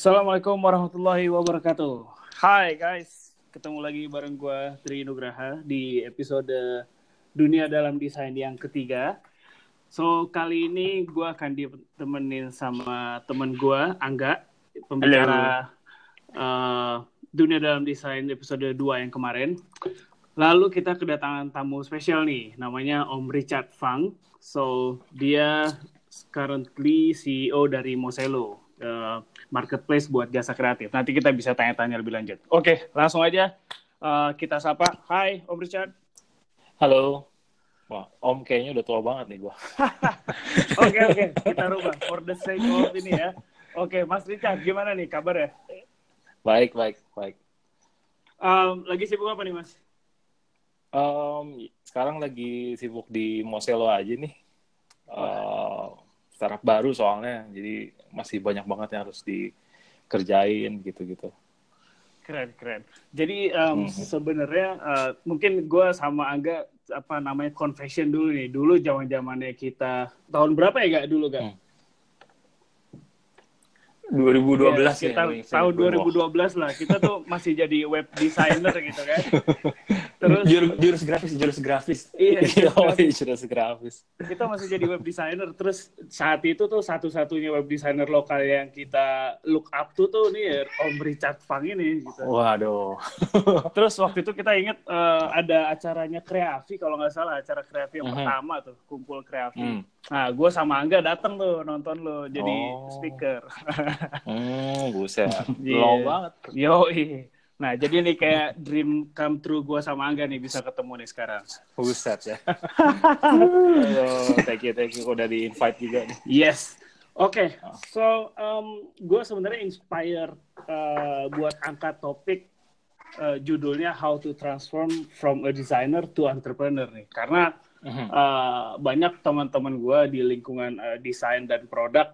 Assalamualaikum warahmatullahi wabarakatuh. Hai guys, ketemu lagi bareng gue Tri Nugraha di episode Dunia dalam Desain yang ketiga. So kali ini gue akan ditemenin sama temen gue Angga, pembicara uh, Dunia dalam Desain episode 2 yang kemarin. Lalu kita kedatangan tamu spesial nih, namanya Om Richard Fang. So dia currently CEO dari Moselo, uh, marketplace buat jasa kreatif. Nanti kita bisa tanya-tanya lebih lanjut. Oke, langsung aja uh, kita sapa. Hai, Om Richard. Halo. Wah, Om kayaknya udah tua banget nih gua. Oke, oke. Kita rubah. For the sake of ini ya. Oke, Mas Richard, gimana nih kabar ya? Baik, baik, baik. Um, lagi sibuk apa nih, Mas? Um, sekarang lagi sibuk di Moselo aja nih. Uh, startup baru soalnya, jadi masih banyak banget yang harus dikerjain gitu-gitu. Keren, keren. Jadi um, hmm. sebenarnya uh, mungkin gue sama Angga apa namanya confession dulu nih. Dulu zaman zamannya kita tahun berapa ya gak dulu gak? Hmm. 2012 ya, kita ya, tahun 2012 lah kita tuh masih jadi web designer gitu kan terus jurus, jurus grafis jurus grafis iya jurus grafis. jurus grafis kita masih jadi web designer terus saat itu tuh satu-satunya web designer lokal yang kita look up to tuh nih Om Richard Fang ini gitu waduh terus waktu itu kita inget uh, ada acaranya kreatif kalau nggak salah acara kreatif yang uh -huh. pertama tuh kumpul kreatif hmm. nah gue sama Angga datang tuh nonton lo jadi oh. speaker hmm buset yeah. low banget yo Nah, jadi nih kayak dream come true gue sama Angga nih bisa ketemu nih sekarang. Buset ya. Ayo, thank you, thank you udah di invite juga nih. Yes. Oke, okay. so um, gue sebenarnya inspire uh, buat angkat topik uh, judulnya How to Transform from a Designer to Entrepreneur nih, karena uh-huh. uh, banyak teman-teman gue di lingkungan uh, desain dan produk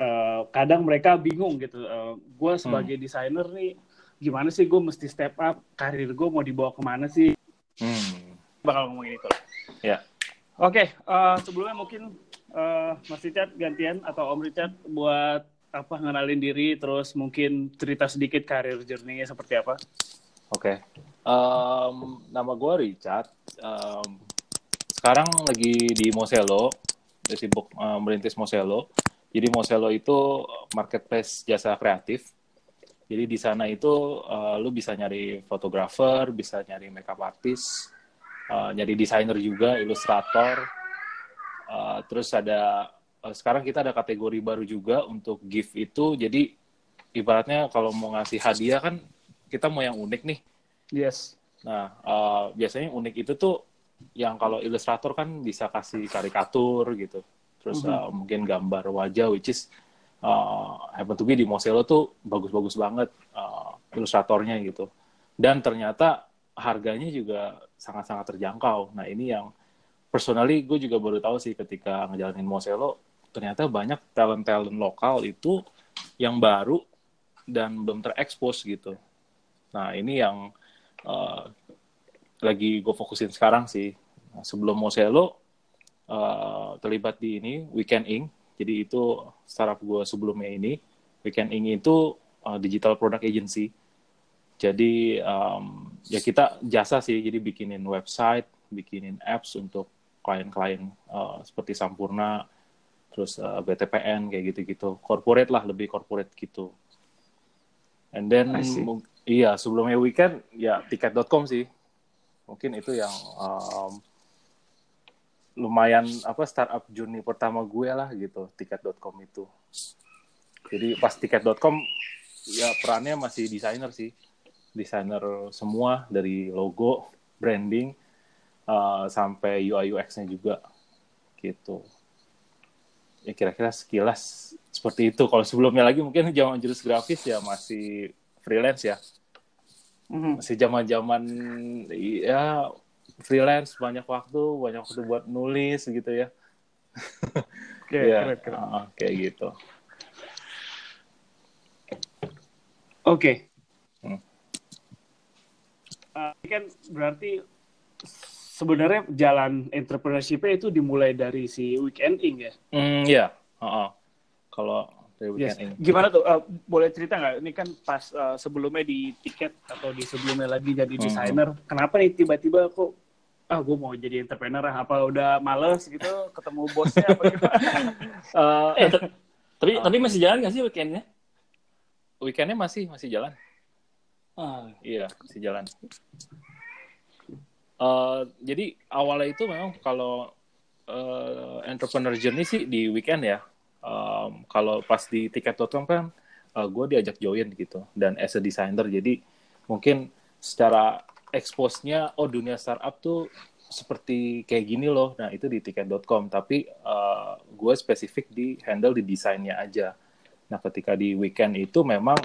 uh, kadang mereka bingung gitu. Uh, gue sebagai hmm. desainer nih gimana sih gue mesti step up? Karir gue mau dibawa ke mana sih? Hmm. bakal ngomongin itu. Ya. Oke okay, uh, eh, sebelumnya mungkin uh, Mas Richard gantian atau Om Richard buat apa ngenalin diri terus mungkin cerita sedikit karir journey-nya seperti apa? Oke. Okay. um, nama gue Richard. Um, sekarang lagi di Moselo sibuk uh, merintis Moselo jadi Moselo itu marketplace jasa kreatif jadi di sana itu uh, lu bisa nyari fotografer, bisa nyari makeup artist, uh, nyari desainer juga, ilustrator. Uh, terus ada uh, sekarang kita ada kategori baru juga untuk gift itu. Jadi ibaratnya kalau mau ngasih hadiah kan kita mau yang unik nih. Yes. Nah uh, biasanya unik itu tuh yang kalau ilustrator kan bisa kasih karikatur gitu. Terus mm -hmm. uh, mungkin gambar wajah, which is uh, happen to be di Moselo tuh bagus-bagus banget uh, ilustratornya gitu. Dan ternyata harganya juga sangat-sangat terjangkau. Nah ini yang personally gue juga baru tahu sih ketika ngejalanin Moselo, ternyata banyak talent-talent lokal itu yang baru dan belum terekspos gitu. Nah ini yang uh, lagi gue fokusin sekarang sih. Nah, sebelum Moselo uh, terlibat di ini Weekend Inc jadi itu startup gue sebelumnya ini. Weekend Inc. itu uh, digital product agency. Jadi um, ya kita jasa sih, jadi bikinin website, bikinin apps untuk klien-klien uh, seperti Sampurna, terus uh, BTPN kayak gitu-gitu. Corporate lah, lebih corporate gitu. And then iya sebelumnya weekend ya tiket.com sih. Mungkin itu yang um, lumayan apa startup journey pertama gue lah gitu tiket.com itu. Jadi pas tiket.com ya perannya masih desainer sih. Desainer semua dari logo branding uh, sampai UI UX-nya juga gitu. Ya kira-kira sekilas seperti itu. Kalau sebelumnya lagi mungkin zaman jurus grafis ya masih freelance ya. Mm-hmm. masih zaman zaman ya freelance banyak waktu banyak waktu buat nulis gitu ya Oke, keren, keren. Uh, kayak gitu oke okay. hmm. uh, kan berarti sebenarnya jalan entrepreneurship itu dimulai dari si weekending ya hmm ya uh -uh. kalau dari Yes. Gimana tuh? Uh, boleh cerita nggak? Ini kan pas uh, sebelumnya di tiket atau di sebelumnya lagi jadi Hmm. desainer, kenapa nih tiba-tiba kok ah gue mau jadi entrepreneur apa udah males gitu ketemu bosnya apa gimana? Eh, Eh, t- tapi tapi masih jalan nggak sih weekendnya? weekendnya masih masih jalan. Ah, Iya, masih jalan. Eh, jadi awalnya itu memang kalau eh, entrepreneur journey sih di weekend ya. Em, kalau pas di tiket.com kan gue diajak join gitu dan as a designer jadi mungkin secara expose-nya oh dunia startup tuh seperti kayak gini loh. Nah, itu di tiket.com tapi gue spesifik di handle di desainnya aja. Nah, ketika di weekend itu memang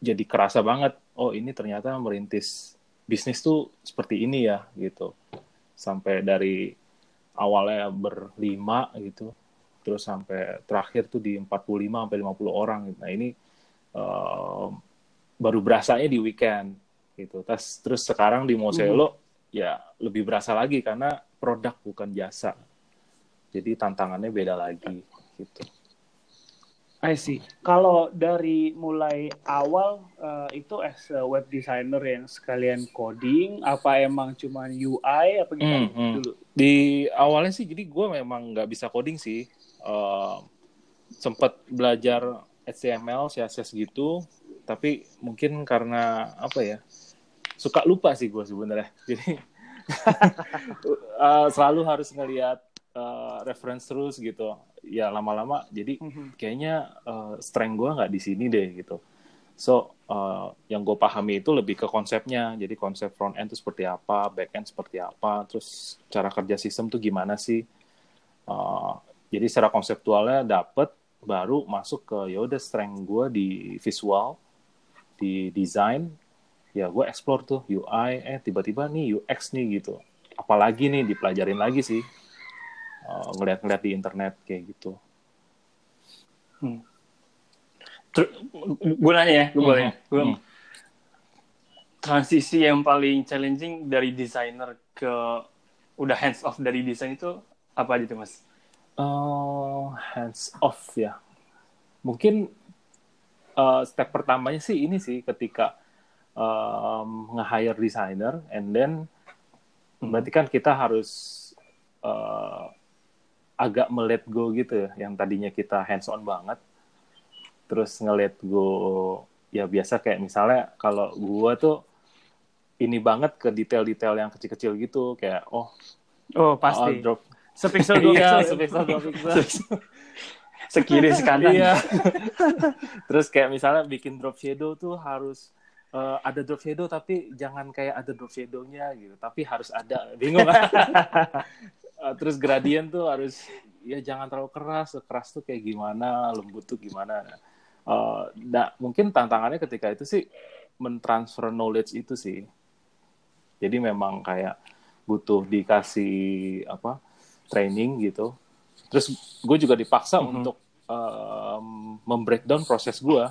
jadi kerasa banget oh ini ternyata merintis bisnis tuh seperti ini ya gitu sampai dari awalnya berlima gitu terus sampai terakhir tuh di 45 sampai 50 orang nah ini eh, baru berasanya di weekend gitu terus terus sekarang di Moselo ya lebih berasa lagi karena produk bukan jasa jadi tantangannya beda lagi gitu I see. Kalau dari mulai awal uh, itu as a web designer yang sekalian coding, apa emang cuman UI apa gimana Hmm, hmm. dulu? di awalnya sih jadi gue memang nggak bisa coding sih Eh, sempat belajar HTML CSS gitu tapi mungkin karena apa ya suka lupa sih gue sebenarnya. Jadi eh, selalu harus ngelihat eh, reference terus gitu. Ya lama-lama jadi Mhm. kayaknya eh, strength gue nggak di sini deh gitu. So eh, yang gue pahami itu lebih ke konsepnya. Jadi konsep front end itu seperti apa back end seperti apa terus cara kerja sistem tuh gimana sih? Eh, jadi secara konseptualnya dapet baru masuk ke ya udah strength gue di visual di desain ya gue explore tuh UI eh tiba-tiba nih UX nih gitu apalagi nih dipelajarin lagi sih Eh, ngeliat-ngeliat di internet kayak gitu gue nanya ya, gue boleh. Mhm. Gua- Hmm. Transisi yang paling challenging dari desainer ke udah hands off dari desain itu apa aja tuh mas? Oh, hands off ya. Mungkin uh, step pertamanya sih ini sih ketika um, nge-hire designer and then berarti kan kita harus uh, agak melet go gitu ya yang tadinya kita hands on banget terus nge-let go ya biasa kayak misalnya kalau gua tuh ini banget ke detail-detail yang kecil-kecil gitu kayak oh Oh oh, pasti. drop Sepixel dua iya pixel. sepixel dua pixel Sekiri sekanan. Iya. Terus kayak misalnya bikin drop shadow tuh harus eh, ada drop shadow tapi jangan kayak ada drop shadow-nya gitu, tapi harus ada. Bingung kan? Eh, Terus gradient tuh harus ya jangan terlalu keras, keras tuh kayak gimana, lembut tuh gimana. Eh, nah, mungkin tantangannya ketika itu sih mentransfer knowledge itu sih. Jadi memang kayak butuh dikasih apa training gitu. Terus gue juga dipaksa Mhm. untuk um, membreakdown proses gue.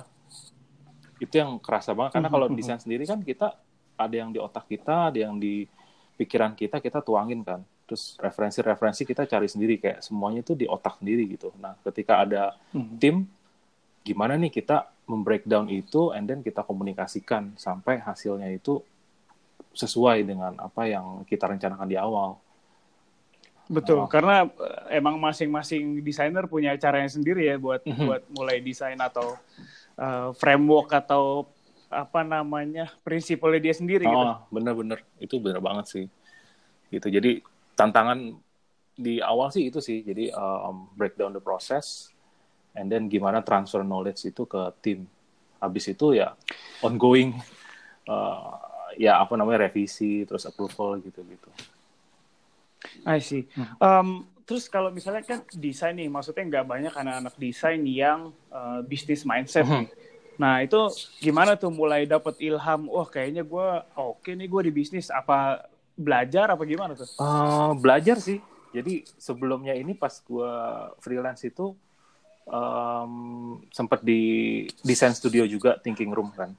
Itu yang kerasa banget karena kalau desain sendiri kan kita ada yang di otak kita, ada yang di pikiran kita, kita tuangin kan. Terus referensi-referensi kita cari sendiri kayak semuanya itu di otak sendiri gitu. Nah, ketika ada Mhm. tim gimana nih kita membreakdown itu and then kita komunikasikan sampai hasilnya itu sesuai dengan apa yang kita rencanakan di awal. Betul, Oh. karena eh, emang masing-masing desainer punya caranya sendiri ya buat Mhm. buat mulai desain atau eh, framework atau apa namanya prinsipnya dia sendiri gitu. Oh, bener-bener itu bener banget sih. Gitu. Jadi tantangan di awal sih itu sih. Jadi um, breakdown the process and then gimana transfer knowledge itu ke tim. Habis itu ya ongoing uh, ya apa namanya revisi terus approval gitu-gitu. I see. Hmm. Um, terus kalau misalnya kan desain nih, maksudnya nggak banyak anak-anak desain yang uh, bisnis mindset Mhm. nih. Nah itu gimana tuh mulai dapat ilham? Wah kayaknya gue oke nih gue di bisnis. Apa belajar apa gimana tuh? Uh, belajar sih. Jadi sebelumnya ini pas gue freelance itu um, sempat di desain studio juga thinking room kan.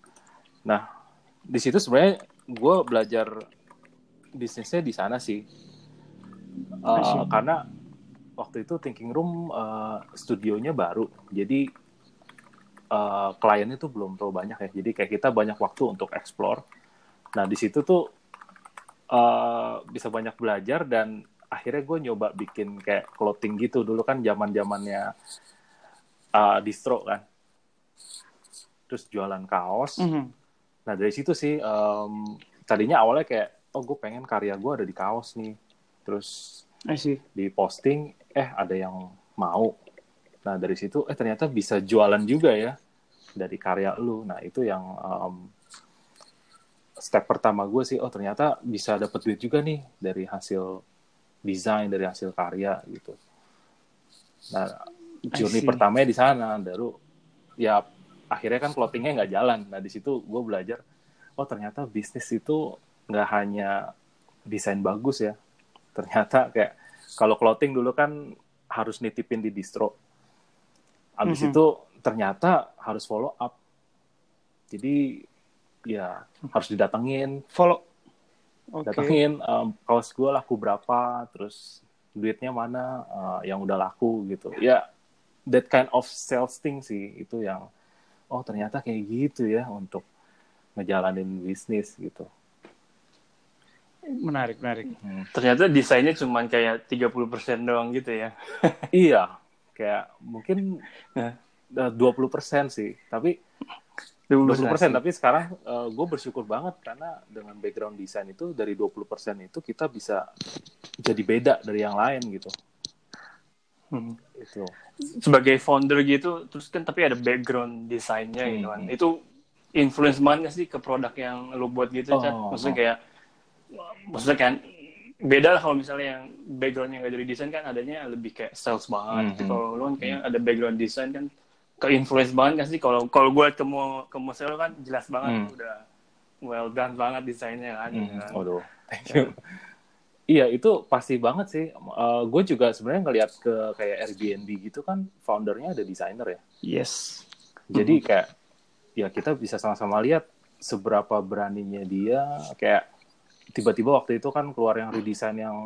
Nah di situ sebenarnya gue belajar bisnisnya di sana sih. Uh, karena waktu itu thinking room uh, studionya baru, jadi uh, kliennya tuh belum terlalu banyak ya. Jadi kayak kita banyak waktu untuk explore. Nah di situ tuh uh, bisa banyak belajar dan akhirnya gue nyoba bikin kayak clothing gitu. Dulu kan zaman zamannya uh, distro kan. Terus jualan kaos. Mhm. Nah dari situ sih um, tadinya awalnya kayak oh gue pengen karya gue ada di kaos nih. Terus di posting eh ada yang mau. Nah dari situ eh ternyata bisa jualan juga ya dari karya lu. Nah itu yang um, step pertama gue sih oh ternyata bisa dapet duit juga nih dari hasil desain dari hasil karya gitu. Nah journey pertamanya di sana baru ya akhirnya kan clothingnya nggak jalan. Nah di situ gue belajar oh ternyata bisnis itu nggak hanya desain bagus ya. Ternyata kayak kalau clothing dulu kan harus nitipin di distro. Habis Mhm. itu ternyata harus follow up. Jadi ya harus didatengin, Follow. Oke. datengin um, kaos gue laku berapa, terus duitnya mana uh, yang udah laku gitu. Ya that kind of sales thing sih itu yang oh ternyata kayak gitu ya untuk ngejalanin bisnis gitu. Menarik, menarik. Hmm. Ternyata desainnya cuma kayak 30% doang gitu ya. Iya, kayak mungkin Nah. eh, 20% sih. Tapi 20% tapi sekarang gue bersyukur banget karena dengan background desain itu dari 20% itu kita bisa jadi beda dari yang lain gitu. Hmm. Itu. Sebagai founder gitu, terus kan tapi ada background desainnya gitu kan. Hmm. Itu influence banget nggak sih ke produk yang lo buat gitu? Oh. Maksudnya kayak, maksudnya kan beda lah kalau misalnya yang backgroundnya nggak dari desain kan adanya lebih kayak sales banget. Tapi Mhm. Kalau lo kan kayaknya ada background desain kan ke influence banget nggak sih? Kalau kalau gue ketemu ketemu lo kan jelas banget Hmm. udah well done banget desainnya kan. Hmm, kan. Waduh, thank you. Iya itu pasti banget sih. gue juga sebenarnya ngelihat ke kayak Airbnb gitu kan, foundernya ada desainer ya. Yes. Jadi kayak ya kita bisa sama-sama lihat seberapa beraninya dia kayak tiba-tiba waktu itu kan keluar yang redesign yang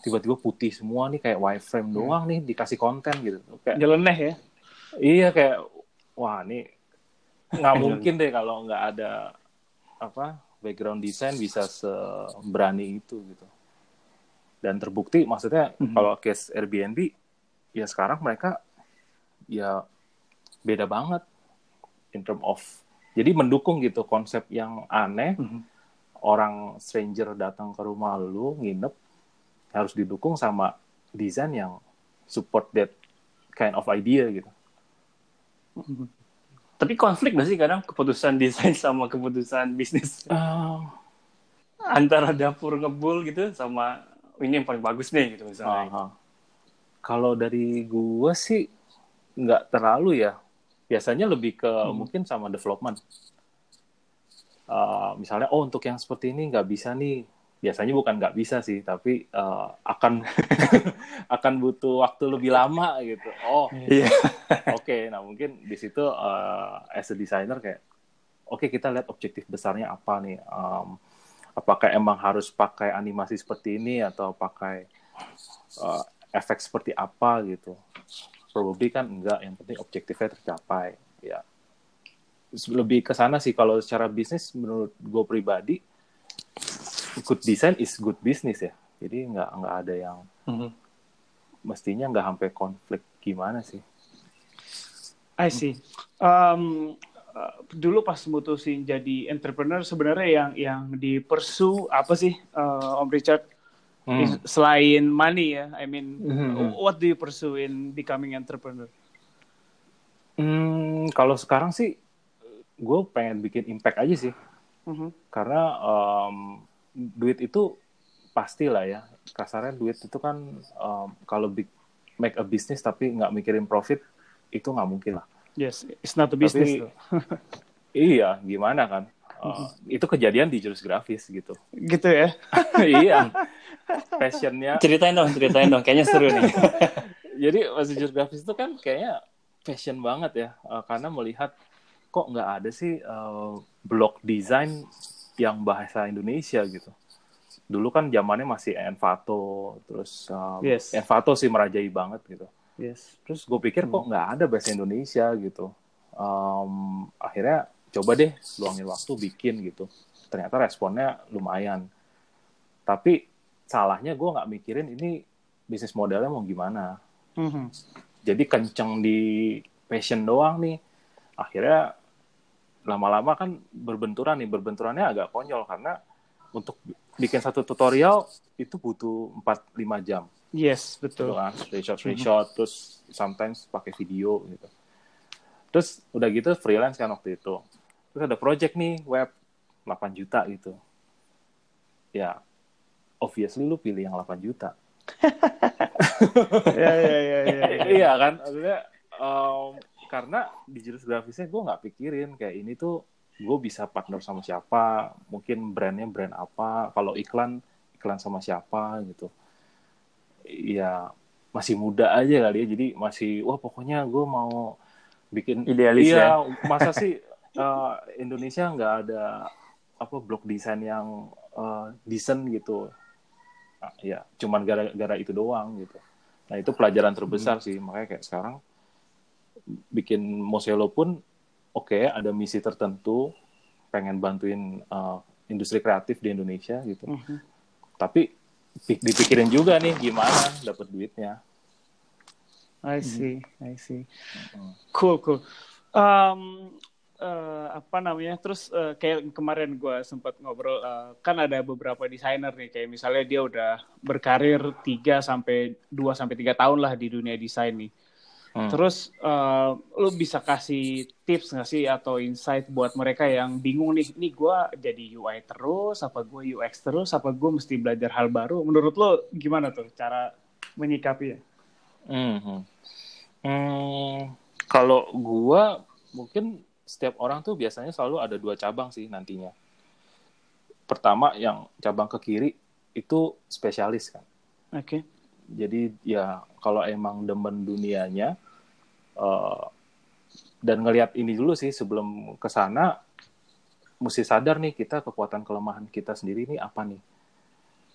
tiba-tiba putih semua nih kayak wireframe doang nih dikasih konten gitu. Kayak Nyeleneh ya. iya kayak wah nih nggak mungkin deh kalau nggak ada apa background desain bisa seberani itu gitu. Dan terbukti maksudnya Mhm. kalau case Airbnb ya sekarang mereka ya beda banget in term of jadi mendukung gitu konsep yang aneh Mhm. Orang stranger datang ke rumah lu nginep harus didukung sama desain yang support that kind of idea gitu. Tapi konflik gak sih kadang keputusan desain sama keputusan bisnis antara dapur ngebul gitu sama ini yang paling bagus nih gitu misalnya. Aha. Kalau dari gua sih nggak terlalu ya. Biasanya lebih ke mungkin sama development. Uh, misalnya, oh untuk yang seperti ini nggak bisa nih. Biasanya bukan nggak bisa sih, tapi uh, akan akan butuh waktu lebih lama gitu. Oh, Iya. oke. Nah mungkin di situ uh, as a designer kayak, oke kita lihat objektif besarnya apa nih. Um, apakah emang harus pakai animasi seperti ini atau pakai uh, efek seperti apa gitu. Probably kan enggak, yang penting objektifnya tercapai. Ya, lebih ke sana sih kalau secara bisnis menurut gue pribadi, good design is good business ya. Jadi nggak nggak ada yang Mhm. mestinya nggak sampai konflik gimana sih. I see. Um, uh, dulu pas mutusin jadi entrepreneur sebenarnya yang yang di pursue apa sih uh, Om Richard Hmm. Selain money ya I mean Mhm. what do you pursue in becoming entrepreneur Hmm, kalau sekarang sih gue pengen bikin impact aja sih. Mhm. karena em, duit itu pasti lah ya. Kasarnya duit itu kan em, kalau big, make a business tapi nggak mikirin profit itu nggak mungkin lah. Yes it's not a business Tapi- iya gimana kan? Eh, itu kejadian di jurus grafis gitu. Gitu ya? Iya. Passionnya Ceritain dong, ceritain dong. Kayaknya seru nih. jadi masih jurus grafis itu kan kayaknya passion banget ya. Eh, karena melihat kok nggak ada sih eh, blog design yang bahasa Indonesia gitu? Dulu kan zamannya masih Envato terus eh, Yes. Envato sih merajai banget gitu. Yes. Terus gue pikir kok nggak ada bahasa Indonesia gitu. Um, akhirnya coba deh luangin waktu bikin gitu. Ternyata responnya lumayan. Tapi salahnya gue nggak mikirin ini bisnis modelnya mau gimana. Mhm. jadi kenceng di passion doang nih. Akhirnya lama-lama kan berbenturan nih berbenturannya agak konyol karena untuk bikin satu tutorial itu butuh 4-5 jam. Yes, gitu betul. kan screenshot screenshot terus sometimes pakai video gitu. Terus udah gitu freelance kan waktu itu. Terus ada project nih web 8 juta gitu. Ya obviously lu pilih yang 8 juta. Ya, ya, ya, ya, ya. iya kan? Maksudnya em, karena di jurus grafisnya gue nggak pikirin kayak ini tuh gue bisa partner sama siapa mungkin brandnya brand apa kalau iklan iklan sama siapa gitu. Ya masih muda aja kali ya jadi masih wah pokoknya gue mau bikin Idealis iya ya? masa sih eh, Indonesia nggak ada apa blok desain yang eh, decent gitu. Nah, ya cuman gara-gara itu doang gitu. Nah itu pelajaran terbesar sih makanya kayak sekarang bikin Moselo pun oke ada misi tertentu pengen bantuin eh, industri kreatif di Indonesia gitu Mhm. tapi pi- dipikirin juga nih gimana dapat duitnya I see, I see. Mhm. Cool, cool. Um, eh, apa namanya? Terus eh, kayak kemarin gue sempat ngobrol, eh, kan ada beberapa desainer nih, kayak misalnya dia udah berkarir 3 sampai 2 sampai tiga tahun lah di dunia desain nih. Hmm. Terus eh, lu bisa kasih tips nggak sih atau insight buat mereka yang bingung nih, nih gue jadi UI terus, apa gue UX terus, apa gue mesti belajar hal baru? Menurut lo gimana tuh cara menyikapinya? Mhm. Hmm, kalau gua mungkin setiap orang tuh biasanya selalu ada dua cabang sih nantinya. Pertama yang cabang ke kiri itu spesialis kan. Oke. Jadi ya kalau emang demen dunianya eh, dan ngelihat ini dulu sih sebelum ke sana mesti sadar nih kita kekuatan kelemahan kita sendiri ini apa nih?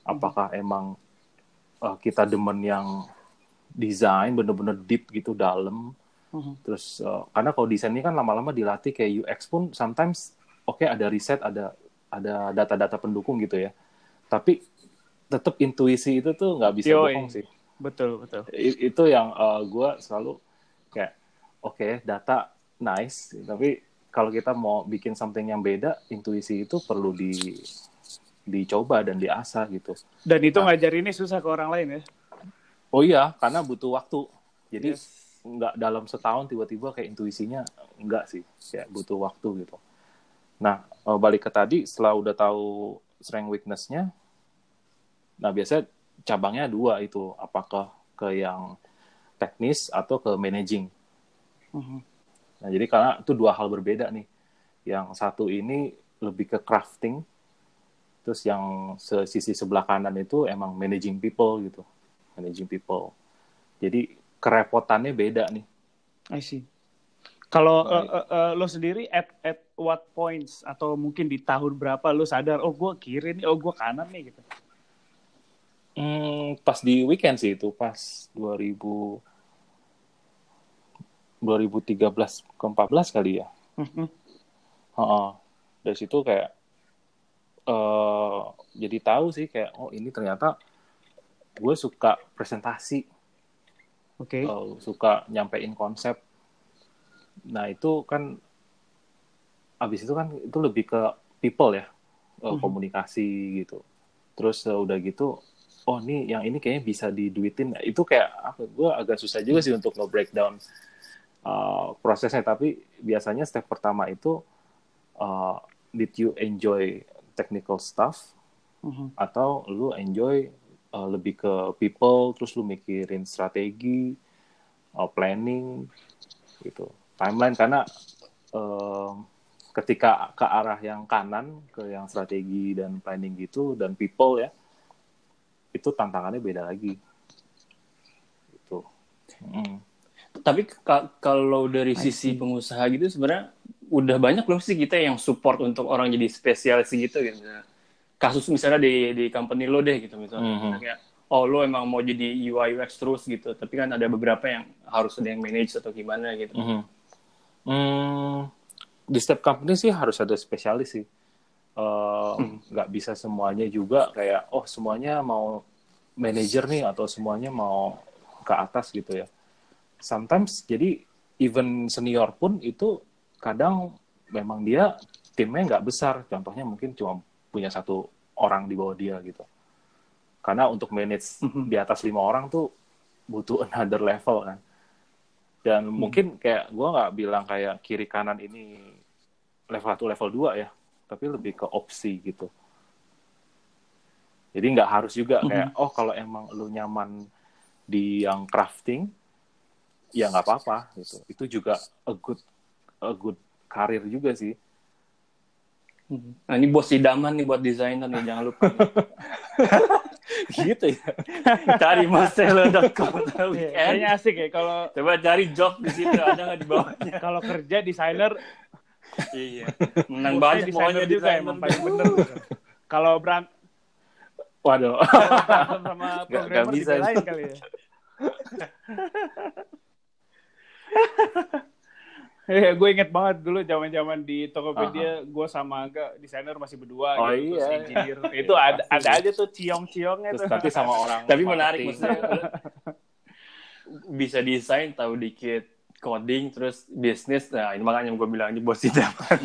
Apakah emang eh, kita demen yang desain bener-bener deep gitu dalam Mhm. terus eh, karena kalau desain ini kan lama-lama dilatih kayak UX pun sometimes oke ada riset ada ada data-data pendukung gitu ya tapi tetap intuisi itu tuh nggak bisa Yoi. bohong sih Betul, betul. I- itu yang gue selalu kayak oke data nice tapi kalau kita mau bikin something yang beda intuisi itu perlu di dicoba dan diasah gitu Dan itu Nah. ngajarinnya susah ke orang lain ya. oh iya karena butuh waktu jadi Yes. nggak dalam setahun tiba-tiba kayak intuisinya enggak sih kayak butuh waktu gitu nah eh, balik ke tadi setelah udah tahu strength weakness-nya nah biasanya cabangnya dua itu apakah ke yang teknis atau ke managing Mhm. nah jadi karena itu dua hal berbeda nih yang satu ini lebih ke crafting terus yang sisi sebelah kanan itu emang managing people gitu managing people jadi kerepotannya beda nih I see. Kalau eh, eh, eh, lo sendiri at at what points atau mungkin di tahun berapa lo sadar oh gue kiri nih, oh gue kanan nih gitu. Hmm, pas di weekend sih itu pas 2000 2013 ke 14 kali ya. Mhm. Heeh. Dari situ kayak eh jadi tahu sih kayak oh ini ternyata gue suka presentasi, Oke. eh, suka nyampein konsep. Nah, itu kan abis itu kan itu lebih ke people ya, eh, Mhm. komunikasi gitu. Terus eh, udah gitu oh nih yang ini kayaknya bisa diduitin itu kayak apa gue agak susah juga sih untuk nge-breakdown uh, prosesnya. Tapi biasanya step pertama itu uh, did you enjoy technical stuff? Mhm. atau lu enjoy uh, lebih ke people terus lu mikirin strategi uh, planning gitu. Timeline karena um, ketika ke arah yang kanan ke yang strategi dan planning gitu dan people ya itu tantangannya beda lagi. Mm. Tapi ka- kalau dari sisi pengusaha gitu sebenarnya udah banyak belum sih kita yang support untuk orang jadi spesialis gitu gitu. Kasus misalnya di di company lo deh gitu misalnya. Mhm. Kayak oh lo emang mau jadi UI UX terus gitu, tapi kan ada beberapa yang harus ada yang manage atau gimana gitu. Mhm. Hmm, di setiap company sih harus ada spesialis sih. Eh, Hmm. nggak bisa semuanya juga kayak oh semuanya mau manajer nih atau semuanya mau ke atas gitu ya. Sometimes jadi even senior pun itu kadang memang dia timnya nggak besar. Contohnya mungkin cuma punya satu orang di bawah dia gitu. Karena untuk manage Mhm. di atas lima orang tuh butuh another level kan. Dan mungkin kayak gue nggak bilang kayak kiri kanan ini level 1, level 2 ya. Tapi lebih ke opsi gitu. Jadi nggak harus juga kayak, oh kalau emang lu nyaman di yang crafting, ya nggak apa-apa gitu. Itu juga a good a good karir juga sih. Nah, ini bos idaman nih buat desainer nih, jangan lupa. gitu ya. cari marcelo.com Iya, kayaknya asik ya kalau Coba cari job di situ, ada nggak di bawahnya? kalau kerja desainer iya. Menang banyak desainer pokoknya juga desainer. emang paling bener. gitu. kalau berantem Waduh. sama Nggak- programmer bisa. dibelain kali ya. Iya, gue inget banget dulu zaman-zaman di Tokopedia, gue sama agak desainer masih berdua Oh, gitu, terus iya. engineer. Itu ada ada aja tuh ciong-ciongnya Terus tuh. nanti sama orang Tapi menarik maksudnya. bisa desain, tahu dikit coding, terus bisnis. Nah, ini makanya gue bilang ini bos idaman.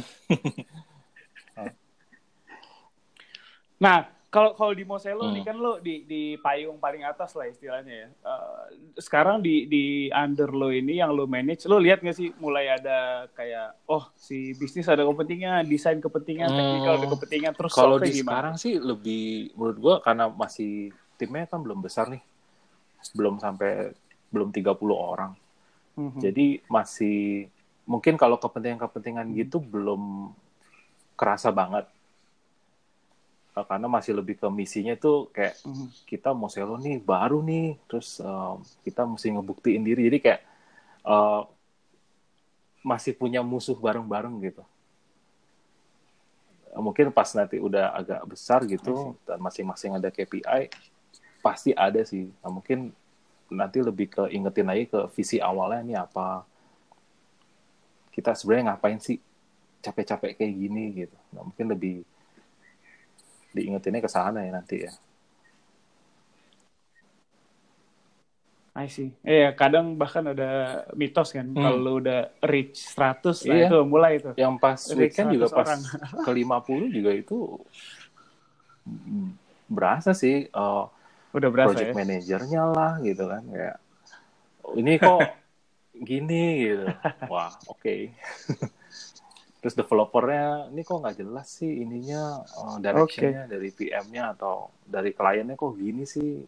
Nah, kalau kalau di Moselo Hmm. nih kan lo di di payung paling atas lah istilahnya ya. Eh, sekarang di di under lo ini yang lo manage, lo lihat nggak sih mulai ada kayak oh si bisnis ada kepentingan, desain kepentingan, Hmm. teknikal ada kepentingan, terus Kalau di gimana? sekarang sih lebih menurut gua karena masih timnya kan belum besar nih. Belum sampai belum 30 orang. Mhm. Jadi masih mungkin kalau kepentingan-kepentingan gitu belum kerasa banget. Karena masih lebih ke misinya tuh kayak Mhm. kita mau selo nih baru nih, terus eh, kita mesti ngebuktiin diri. Jadi kayak eh, masih punya musuh bareng-bareng gitu. Mungkin pas nanti udah agak besar gitu dan masing-masing ada KPI, pasti ada sih. Nah, mungkin nanti lebih ke ingetin lagi ke visi awalnya ini apa. Kita sebenarnya ngapain sih capek-capek kayak gini gitu. Nah, mungkin lebih diingetinnya ke sana ya nanti ya. I see. Iya, kadang bahkan ada mitos kan Hmm. kalau udah reach 100 nah Iya. itu mulai itu. Yang pas Reach weekend juga 100 pas orang. ke 50 juga itu berasa sih eh, Udah berasa project ya. manajernya lah gitu kan kayak "Oh, ini kok gini gitu. Wah, oke. Terus developernya ini kok nggak jelas sih ininya eh, directionnya dari PM-nya atau dari kliennya kok gini sih.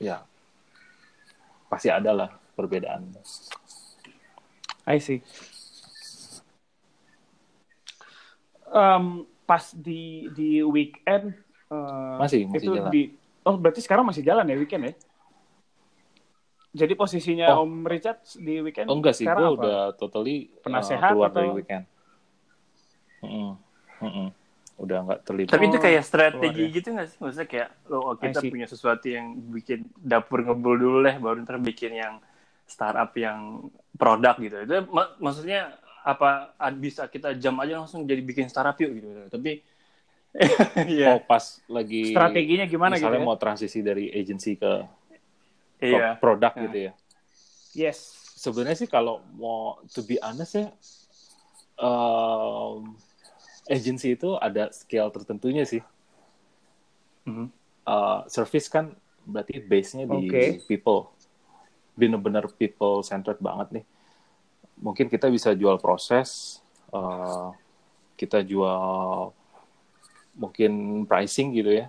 Ya, pasti ada lah perbedaan. I see. Em, pas di di weekend eh, Masih- masih itu jalan. di oh berarti sekarang masih jalan ya weekend ya? Jadi posisinya Oh. Om Richard di weekend Oh enggak sih, gue udah totally uh, Penasehat keluar atau- dari weekend. Mm-mm. Mm-mm. Udah nggak terlibat. Tapi itu Oh, kayak strategi keluar ya. gitu nggak sih? Maksudnya kayak lo oh, kita punya sesuatu yang bikin dapur ngebul dulu deh, baru ntar bikin yang startup yang produk gitu. Itu mak- maksudnya apa bisa kita jam aja langsung jadi bikin startup yuk gitu. Tapi Oh iya, pas lagi Strateginya gimana gitu misalnya ya? mau transisi dari agency ke, ke iya. produk Ya. gitu ya. Yes. Sebenarnya sih kalau mau to be honest ya, um, agency itu ada scale tertentunya sih. Mhm. uh, service kan berarti base-nya di Oke. people. Bener-bener people centered banget nih. Mungkin kita bisa jual proses, uh, kita jual mungkin pricing gitu ya.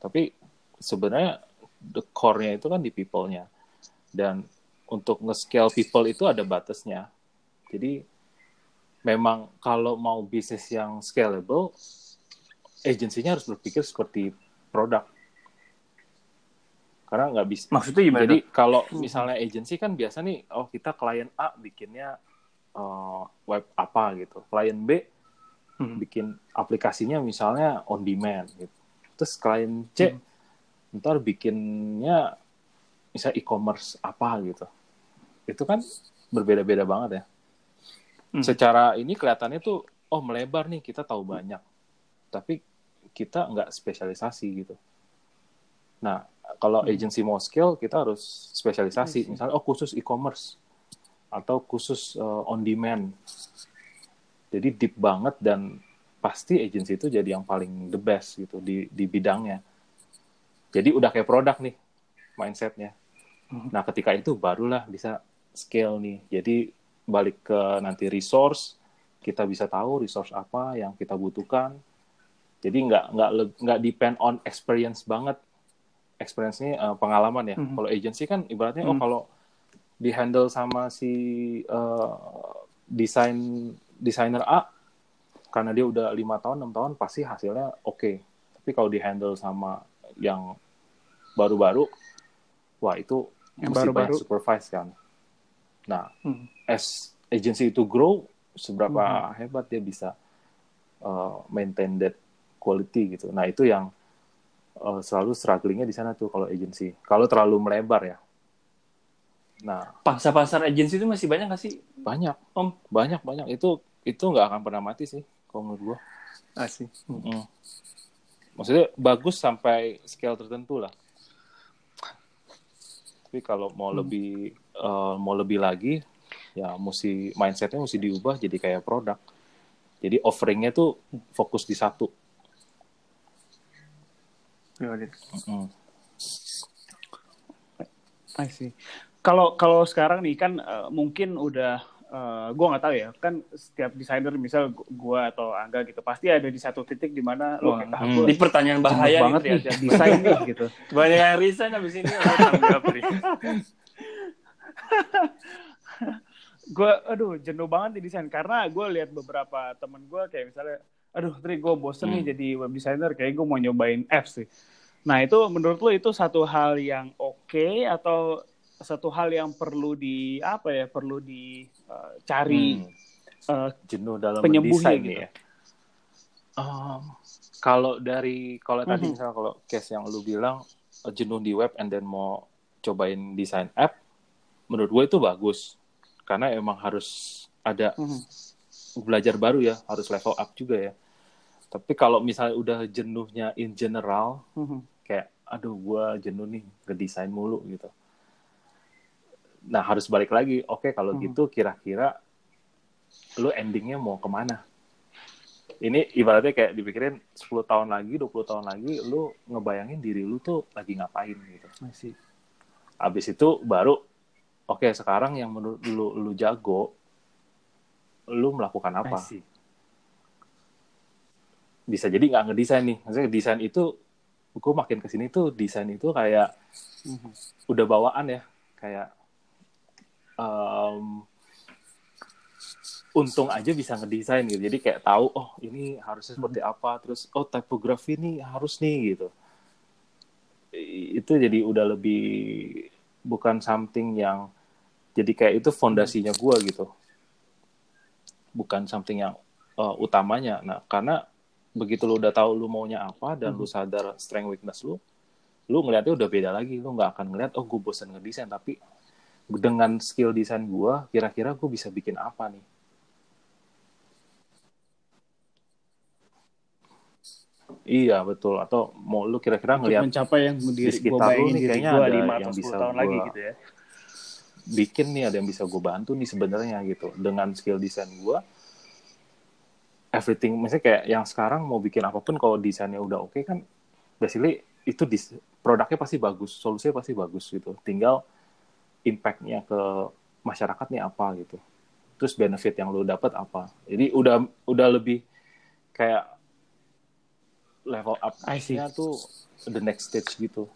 Tapi sebenarnya the core-nya itu kan di people-nya. Dan untuk nge-scale people itu ada batasnya. Jadi memang kalau mau bisnis yang scalable, agensinya harus berpikir seperti produk. Karena nggak bisa. Maksudnya gimana? Jadi kalau misalnya agensi kan biasa nih, oh kita klien A bikinnya uh, web apa gitu, klien B Mhm. bikin aplikasinya misalnya on demand gitu. Terus klien C ntar bikinnya misalnya e-commerce apa gitu. Itu kan berbeda-beda banget ya. Hmm. secara ini kelihatannya tuh oh melebar nih kita tahu banyak tapi kita nggak spesialisasi gitu nah kalau Hmm. agency mau scale kita harus spesialisasi see. misalnya oh khusus e-commerce atau khusus uh, on demand jadi deep banget dan pasti agency itu jadi yang paling the best gitu di di bidangnya jadi udah kayak produk nih mindsetnya Hmm. nah ketika itu barulah bisa scale nih jadi balik ke nanti resource kita bisa tahu resource apa yang kita butuhkan jadi nggak nggak nggak depend on experience banget experience ini uh, pengalaman ya Mhm. kalau agency kan ibaratnya oh Mhm. kalau di handle sama si uh, desain desainer A karena dia udah lima tahun enam tahun pasti hasilnya oke tapi kalau di handle sama yang baru-baru wah itu Yang mesti baru-baru. banyak supervise kan nah Hmm. as agency itu grow seberapa Mhm. hebat dia bisa uh, maintain that quality gitu nah itu yang uh, selalu strugglingnya di sana tuh kalau agency kalau terlalu melebar ya nah Pasar-pasar agensi itu masih banyak nggak sih? banyak Om. banyak banyak itu itu nggak akan pernah mati sih kalau menurut gua Asih. Mm-mm. Maksudnya bagus sampai scale tertentu lah tapi kalau mau Hmm. lebih uh, mau lebih lagi ya mesti mindsetnya mesti diubah jadi kayak produk jadi offeringnya tuh fokus di satu Mm-mm. I see. Kalau kalau sekarang nih kan eh, mungkin udah eh, gua nggak tahu ya kan setiap desainer misal gu- gua atau Angga gitu pasti ada di satu titik di mana lo kayak ah, hmm. Ini pertanyaan bahaya banget nih, nih Triad. desain nih gitu. Banyak yang resign abis ini gue aduh jenuh banget di desain karena gue lihat beberapa temen gue kayak misalnya aduh Tri gue bosen nih Hmm. jadi web designer kayak gue mau nyobain apps sih nah itu menurut lo itu satu hal yang oke atau satu hal yang perlu di apa ya perlu dicari Hmm. jenuh dalam penyembuhnya gitu. ya Um, kalau dari kalau tadi Mhm. misalnya kalau case yang lu bilang uh, jenuh di web and then mau cobain desain app menurut gue itu bagus karena emang harus ada Mhm. belajar baru ya harus level up juga ya tapi kalau misalnya udah jenuhnya in general Mhm. kayak aduh gua jenuh nih ngedesain mulu gitu nah harus balik lagi oke kalau Mhm. gitu kira-kira lu endingnya mau ke mana ini ibaratnya kayak dipikirin 10 tahun lagi 20 tahun lagi lu ngebayangin diri lu tuh lagi ngapain gitu see. Abis itu baru, oke sekarang yang menurut lu, lu jago, lu melakukan apa? Bisa jadi nggak ngedesain nih. Maksudnya desain itu, gue makin ke sini tuh desain itu kayak Mhm. udah bawaan ya. Kayak em, untung aja bisa ngedesain gitu. Jadi kayak tahu, oh ini harusnya seperti apa. Terus, oh tipografi nih harus nih gitu. Itu jadi udah lebih bukan something yang jadi kayak itu fondasinya gua gitu. Bukan something yang uh, utamanya. Nah, karena begitu lu udah tahu lu maunya apa dan lu sadar strength weakness lu, lu ngeliatnya udah beda lagi. Lu nggak akan ngeliat, oh gue bosan ngedesain, tapi dengan skill desain gua, kira-kira gue bisa bikin apa nih? Iya betul. Atau mau lu kira-kira Untuk ngeliat mencapai yang gue sekitar lu nih kayaknya gue ada 5 yang atau 10 bisa tahun gua- lagi gitu ya. bikin nih ada yang bisa gue bantu nih sebenarnya gitu dengan skill desain gue everything misalnya kayak yang sekarang mau bikin apa pun kalau desainnya udah oke kan basically itu dis, produknya pasti bagus solusinya pasti bagus gitu tinggal impactnya ke masyarakat nih apa gitu terus benefit yang lo dapat apa jadi udah udah lebih kayak level up nya tuh the next stage gitu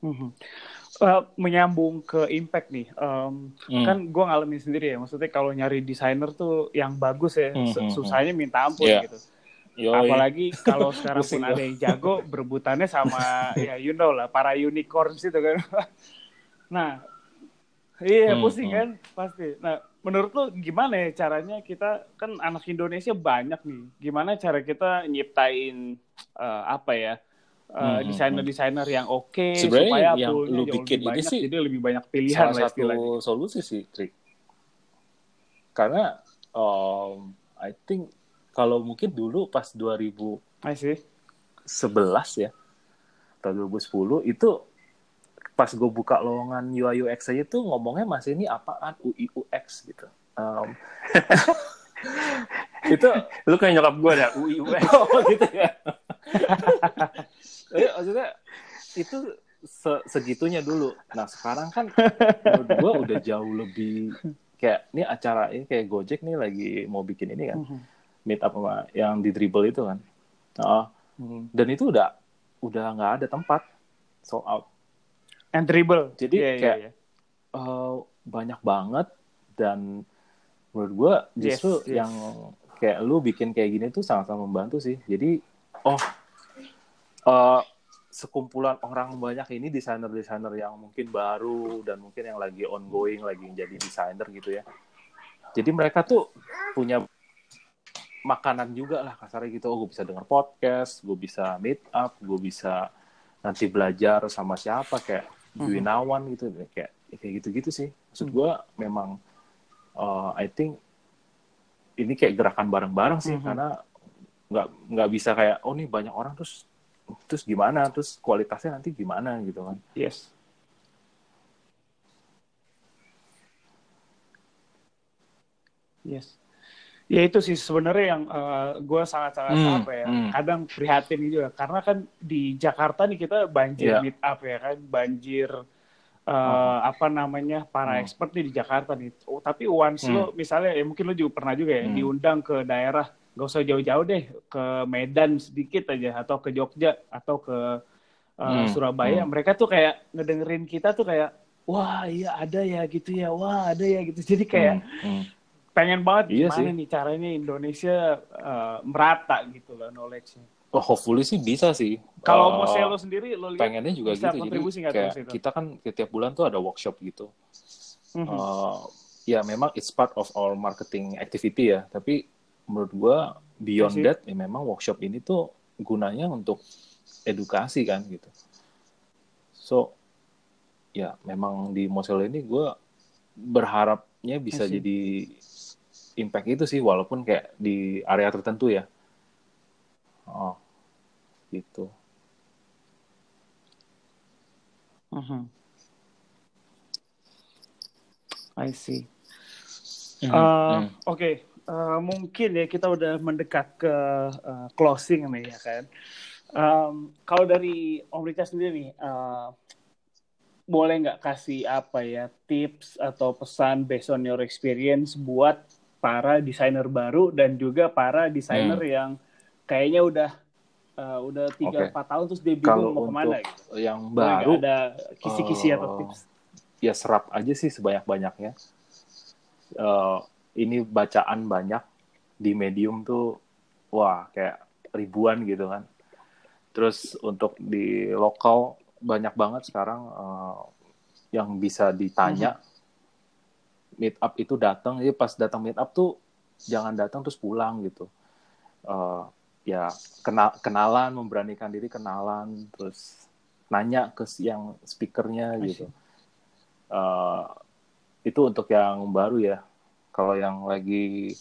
Mhm. Eh, menyambung ke impact nih, em, Hmm. kan gue ngalamin sendiri ya. Maksudnya kalau nyari desainer tuh yang bagus ya, Hmm, su- hmm, hmm. susahnya minta ampun Iya. gitu. Yoi. Apalagi kalau sekarang pun ada yang jago, berebutannya sama ya you know lah para unicorns itu kan. nah, iya Hmm, pusing hmm. kan pasti. Nah, menurut lu gimana ya caranya kita kan anak Indonesia banyak nih. Gimana cara kita nyiptain eh, apa ya? uh, Hmm, hmm, desainer-desainer yang oke Sebenarnya supaya yang lu bikin lebih ini banyak, sih jadi lebih banyak pilihan salah lah satu solusi sih trik karena um, I think kalau mungkin dulu pas 2011 I see. ya atau 2010 itu pas gue buka lowongan UI UX aja tuh ngomongnya masih ini apaan UI UX gitu Um, itu Lu kayak nyokap gue dah, UI UX. oh gitu ya Tapi maksudnya itu se- segitunya dulu nah sekarang kan menurut gue udah jauh lebih kayak ini acara ini kayak Gojek nih lagi mau bikin ini kan Mhm. Meet up sama yang di dribble itu kan Oh, Hmm. dan itu udah udah nggak ada tempat sold out And dribble. Jadi Iya, iya, kayak iya. Eh, banyak banget dan menurut gue justru Yes, yes. yang kayak lu bikin kayak gini tuh sangat-sangat membantu sih jadi oh eh, sekumpulan orang banyak ini desainer-desainer yang mungkin baru dan mungkin yang lagi ongoing lagi jadi desainer gitu ya jadi mereka tuh punya makanan juga lah kasarnya gitu oh gue bisa denger podcast gue bisa meet up gue bisa nanti belajar sama siapa kayak Dwi Nawan gitu kayak kayak gitu-gitu sih maksud gue memang uh, I think ini kayak gerakan bareng-bareng sih Mhm. karena nggak nggak bisa kayak oh nih banyak orang terus terus gimana terus kualitasnya nanti gimana gitu kan Yes. Yes. Ya itu sih sebenarnya yang gue sangat-sangat Hmm, apa ya, hmm. kadang prihatin juga karena kan di Jakarta nih kita banjir Iya. meet up ya kan, banjir eh, Uh-huh. apa namanya para Hmm. expert nih di Jakarta nih. Oh, tapi once Hmm. lo misalnya ya mungkin lo juga pernah juga ya Hmm. diundang ke daerah, gak usah jauh-jauh deh ke Medan sedikit aja atau ke Jogja atau ke eh, Hmm, Surabaya, hmm. mereka tuh kayak ngedengerin kita tuh kayak wah iya ada ya gitu ya, wah ada ya gitu. Jadi kayak Hmm, hmm. Pengen banget Iya gimana sih. nih caranya Indonesia eh, merata gitu loh knowledge-nya. Oh, hopefully sih bisa sih. Kalau Uh, mau selo sendiri lo lihat pengennya juga bisa gitu. Jadi kayak kita kan setiap bulan tuh ada workshop gitu. Mhm. Uh, ya memang it's part of our marketing activity ya. Tapi menurut gua beyond Iya sih. that ya memang workshop ini tuh gunanya untuk edukasi kan gitu. So ya memang di Mozilla ini gua berharapnya bisa Iya jadi impact itu sih walaupun kayak di area tertentu ya. Oh, gitu. Mhm. I see. Hmm, Eh, hmm. Oke, Eh, mungkin ya kita udah mendekat ke eh, closing nih ya kan. Em, kalau dari Om Rika sendiri nih, eh, boleh nggak kasih apa ya tips atau pesan based on your experience buat para desainer baru dan juga para desainer Hmm. yang kayaknya udah eh, udah tiga Oke. empat tahun terus dia Kalau bingung mau ke mana gitu. yang baru ada kisi-kisi atau eh, tips? ya serap aja sih sebanyak-banyaknya. Eh, ini bacaan banyak di medium tuh wah kayak ribuan gitu kan. Terus untuk di lokal banyak banget sekarang eh, yang bisa ditanya. Meet up itu datang, jadi pas datang meet up tuh jangan datang terus pulang gitu. Eh, ya kenal kenalan, memberanikan diri kenalan, terus nanya ke yang speakernya gitu. Eh, itu untuk yang baru ya. Kalau yang lagi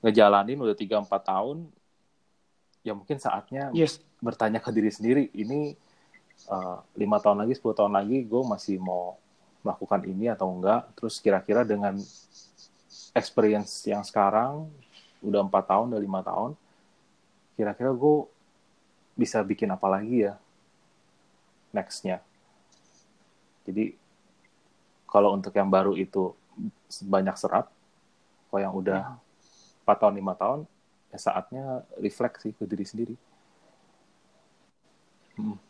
ngejalanin udah 3-4 tahun, ya mungkin saatnya Yes. bertanya ke diri sendiri, ini eh, lima tahun lagi, 10 tahun lagi, gue masih mau melakukan ini atau enggak. Terus kira-kira dengan experience yang sekarang, udah empat tahun, udah lima tahun, kira-kira gue bisa bikin apa lagi ya next-nya. Jadi kalau untuk yang baru itu banyak serap, kalau yang udah 4 tahun, 5 tahun, ya saatnya refleksi ke diri sendiri. Hmm.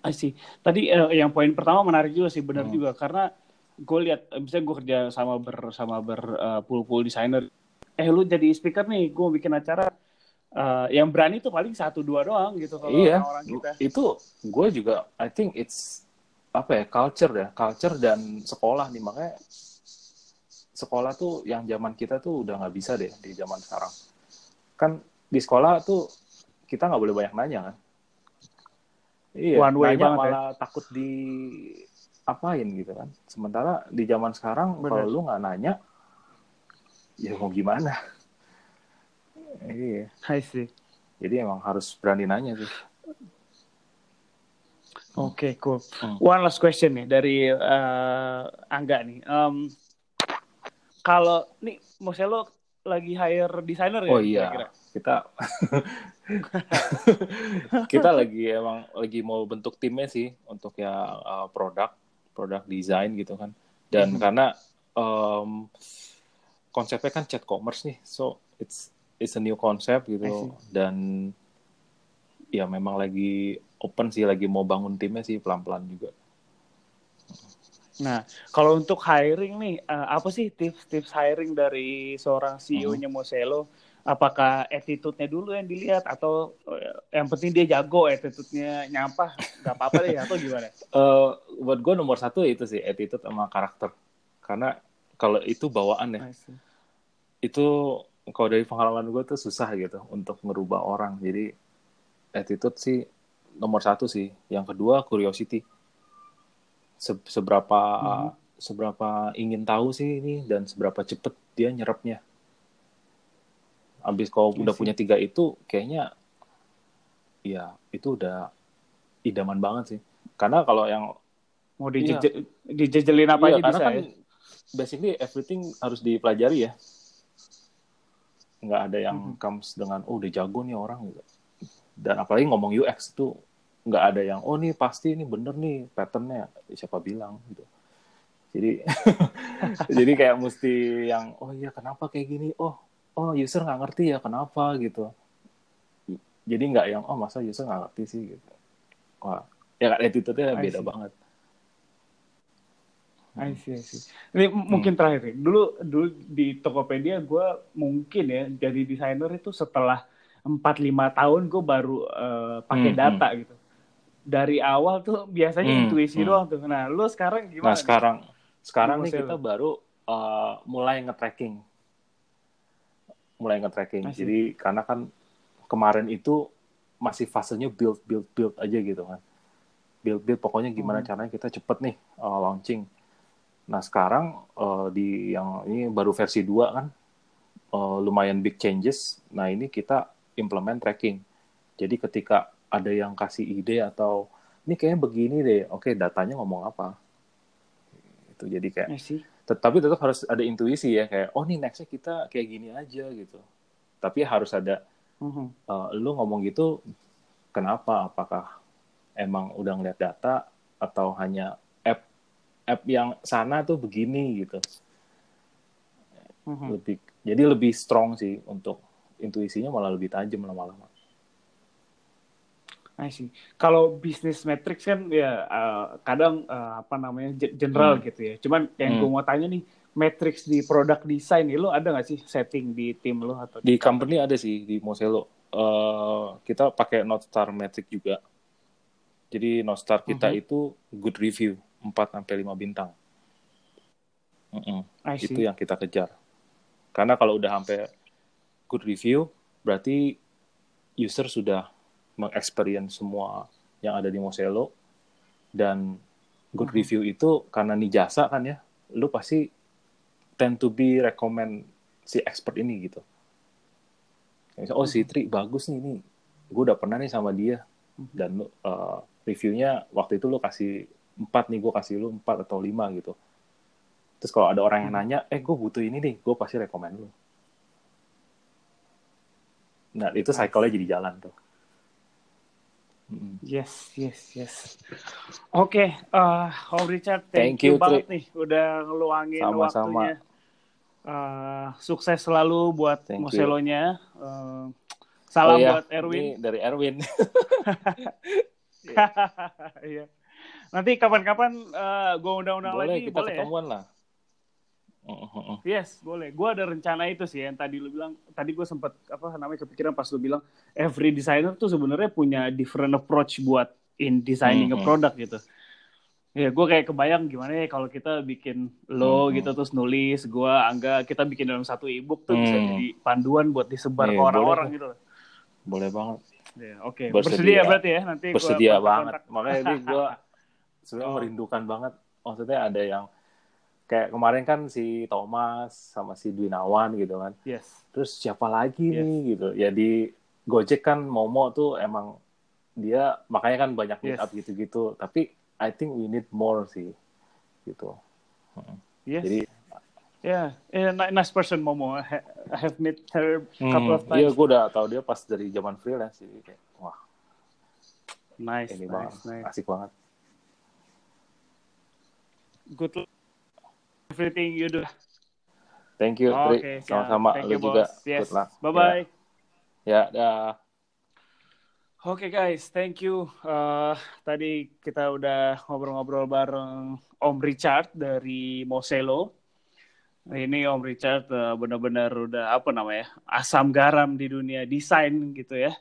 I see. Tadi eh, yang poin pertama menarik juga sih, benar Hmm. juga karena gue lihat, eh, misalnya gue kerja sama bersama berpul-pul desainer, eh lu jadi speaker nih, gue mau bikin acara, eh, yang berani tuh paling satu dua doang gitu kalau iya, orang kita. itu gue juga, I think it's apa ya culture ya, culture dan sekolah nih makanya sekolah tuh yang zaman kita tuh udah nggak bisa deh di zaman sekarang. Kan di sekolah tuh kita nggak boleh banyak nanya kan. Iya, One way banget ya. malah takut di apain gitu kan. Sementara di zaman sekarang Bener. kalau lu nggak nanya, ya mau gimana? Iya, I see. jadi emang harus berani nanya sih. Oke, cool. Hmm. One last question nih dari eh, Angga nih. Em, kalau nih Moselo lagi hire desainer ya? Oh iya, kira-kira? kita kita lagi emang lagi mau bentuk timnya sih untuk ya uh, produk, produk desain gitu kan. Dan Mhm. karena um, konsepnya kan chat commerce nih, so it's it's a new concept gitu. Dan ya memang lagi open sih, lagi mau bangun timnya sih pelan-pelan juga. Nah, kalau untuk hiring nih, eh, apa sih tips-tips hiring dari seorang CEO-nya Moselo? Apakah attitude-nya dulu yang dilihat atau eh, yang penting dia jago attitude-nya nyampah, nggak apa-apa deh atau gimana? Eh, buat gue nomor satu itu sih attitude sama karakter. Karena kalau itu bawaan ya, itu kalau dari pengalaman gue tuh susah gitu untuk merubah orang. Jadi attitude sih nomor satu sih. Yang kedua curiosity. Se- seberapa Mhm. seberapa ingin tahu sih ini dan seberapa cepet dia nyerapnya. Abis kalau I udah punya tiga itu, kayaknya ya itu udah idaman banget sih. Karena kalau yang Mau dijejel, dijejelin apa Iya, aja karena bisa kan ya? basically everything harus dipelajari ya. Nggak ada yang Mhm. comes dengan, oh udah jago nih orang gitu. Dan apalagi ngomong UX itu nggak ada yang, oh nih pasti ini bener nih patternnya. Siapa bilang gitu. Jadi jadi kayak mesti yang, oh iya kenapa kayak gini? Oh, oh user nggak ngerti ya kenapa gitu. Jadi nggak yang, oh masa user nggak ngerti sih gitu. Wah, ya kan attitude-nya beda see. banget. I see, I see. Ini m- mungkin terakhir nih. Dulu dulu di Tokopedia gue mungkin ya jadi desainer itu setelah 4-5 tahun gue baru eh, pakai Hmm, data gitu. Dari awal tuh biasanya Hmm, intuisi hmm. doang tuh. Nah, lu sekarang gimana? Nah nih? sekarang sekarang nih kita baru uh, mulai nge-tracking, mulai nge-tracking. Jadi karena kan kemarin itu masih fasenya build build build aja gitu kan, build build pokoknya gimana Hmm. caranya kita cepet nih uh, launching. Nah sekarang uh, di yang ini baru versi 2 kan, uh, lumayan big changes. Nah ini kita implement tracking. Jadi ketika ada yang kasih ide atau ini kayaknya begini deh, oke datanya ngomong apa? Itu jadi kayak see. Tetapi tetap harus ada intuisi ya kayak oh nih nextnya kita kayak gini aja gitu tapi harus ada Mhm. eh, lu ngomong gitu kenapa apakah emang udah ngeliat data atau hanya app app yang sana tuh begini gitu Mhm. lebih jadi lebih strong sih untuk intuisinya malah lebih tajam lama-lama I see. Kalau bisnis metrics kan ya eh, kadang eh, apa namanya ge- general Hmm. gitu ya. Cuman yang Hmm. gue mau tanya nih, metrics di product design nih, lo ada nggak sih setting di tim lo atau di company ada sih di Mozilla Eh, kita pakai North Star metric juga jadi North Star kita Mhm. itu good review 4 sampai 5 bintang Mm-mm. I see. itu yang kita kejar karena kalau udah sampai good review berarti user sudah mengexperience semua yang ada di Mozilla dan good Mhm. review itu karena nih jasa kan ya lu pasti tend to be recommend si expert ini gitu. Kayak, oh si Tri bagus nih ini gue udah pernah nih sama dia. Mhm. dan lu uh, reviewnya waktu itu lu kasih 4 nih gue kasih lu 4 atau 5 gitu. Terus kalau ada orang yang nanya eh gue butuh ini nih gue pasti rekomend lu. Nah itu cycle-nya jadi jalan tuh. Yes, yes, yes. Oke, eh, Om Richard, thank, Thank you, you, banget nih udah ngeluangin Sama-sama. waktunya. Eh, sukses selalu buat Thank you. Moselonya. Eh, salam Oh iya, buat Erwin. ini dari Erwin Iya. Nanti kapan-kapan eh, gue undang-undang boleh lagi, kita boleh ya? ketemuan lah Mm-mm. Yes, boleh. Gue ada rencana itu sih yang tadi lu bilang. Tadi gue sempat apa namanya kepikiran pas lu bilang every designer tuh sebenarnya punya different approach buat in designing a Mhm. product gitu. Ya, gue kayak kebayang gimana ya kalau kita bikin lo Mhm. gitu terus nulis, gue Angga kita bikin dalam satu ebook tuh bisa Hmm. jadi panduan buat disebar Iya, ke orang-orang gitu. boleh banget Ya, Oke, Bersedia. bersedia berarti ya nanti gua bersedia kontak-kontak. banget makanya ini gue sebenarnya Oh. merindukan banget maksudnya ada yang kayak kemarin kan si Thomas sama si Dwinawan gitu kan Yes. terus siapa lagi Yes. nih gitu ya di Gojek kan Momo tuh emang dia makanya kan banyak meet Yes. up gitu-gitu tapi I think we need more sih gitu Yes. jadi Yeah, yeah, ni- nice person Momo. I ha- I have met her couple of iya times. gue udah tahu dia pas dari zaman freelance jadi kayak wah Nice, ini nice, banget nice. asik banget Good luck everything you do. thank you Tri siap. sama-sama Thank lu you, juga Bos. Yes. good luck Bye bye. ya, ya dah Oke guys, thank you. Uh, tadi kita udah ngobrol-ngobrol bareng Om Richard dari Moselo. Ini Om Richard uh, benar-benar udah apa namanya asam garam di dunia desain gitu ya.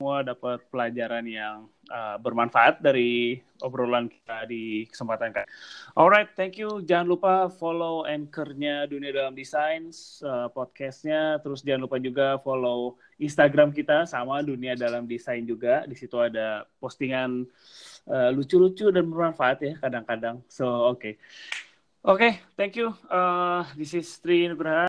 Semua dapat pelajaran yang uh, bermanfaat dari obrolan kita di kesempatan kali. Alright, thank you. Jangan lupa follow anchor-nya Dunia Dalam Desain, uh, podcast-nya. Terus jangan lupa juga follow Instagram kita sama Dunia Dalam Desain juga. Di situ ada postingan uh, lucu-lucu dan bermanfaat ya kadang-kadang. So, oke. Oke, thank you. Uh, this is Tri.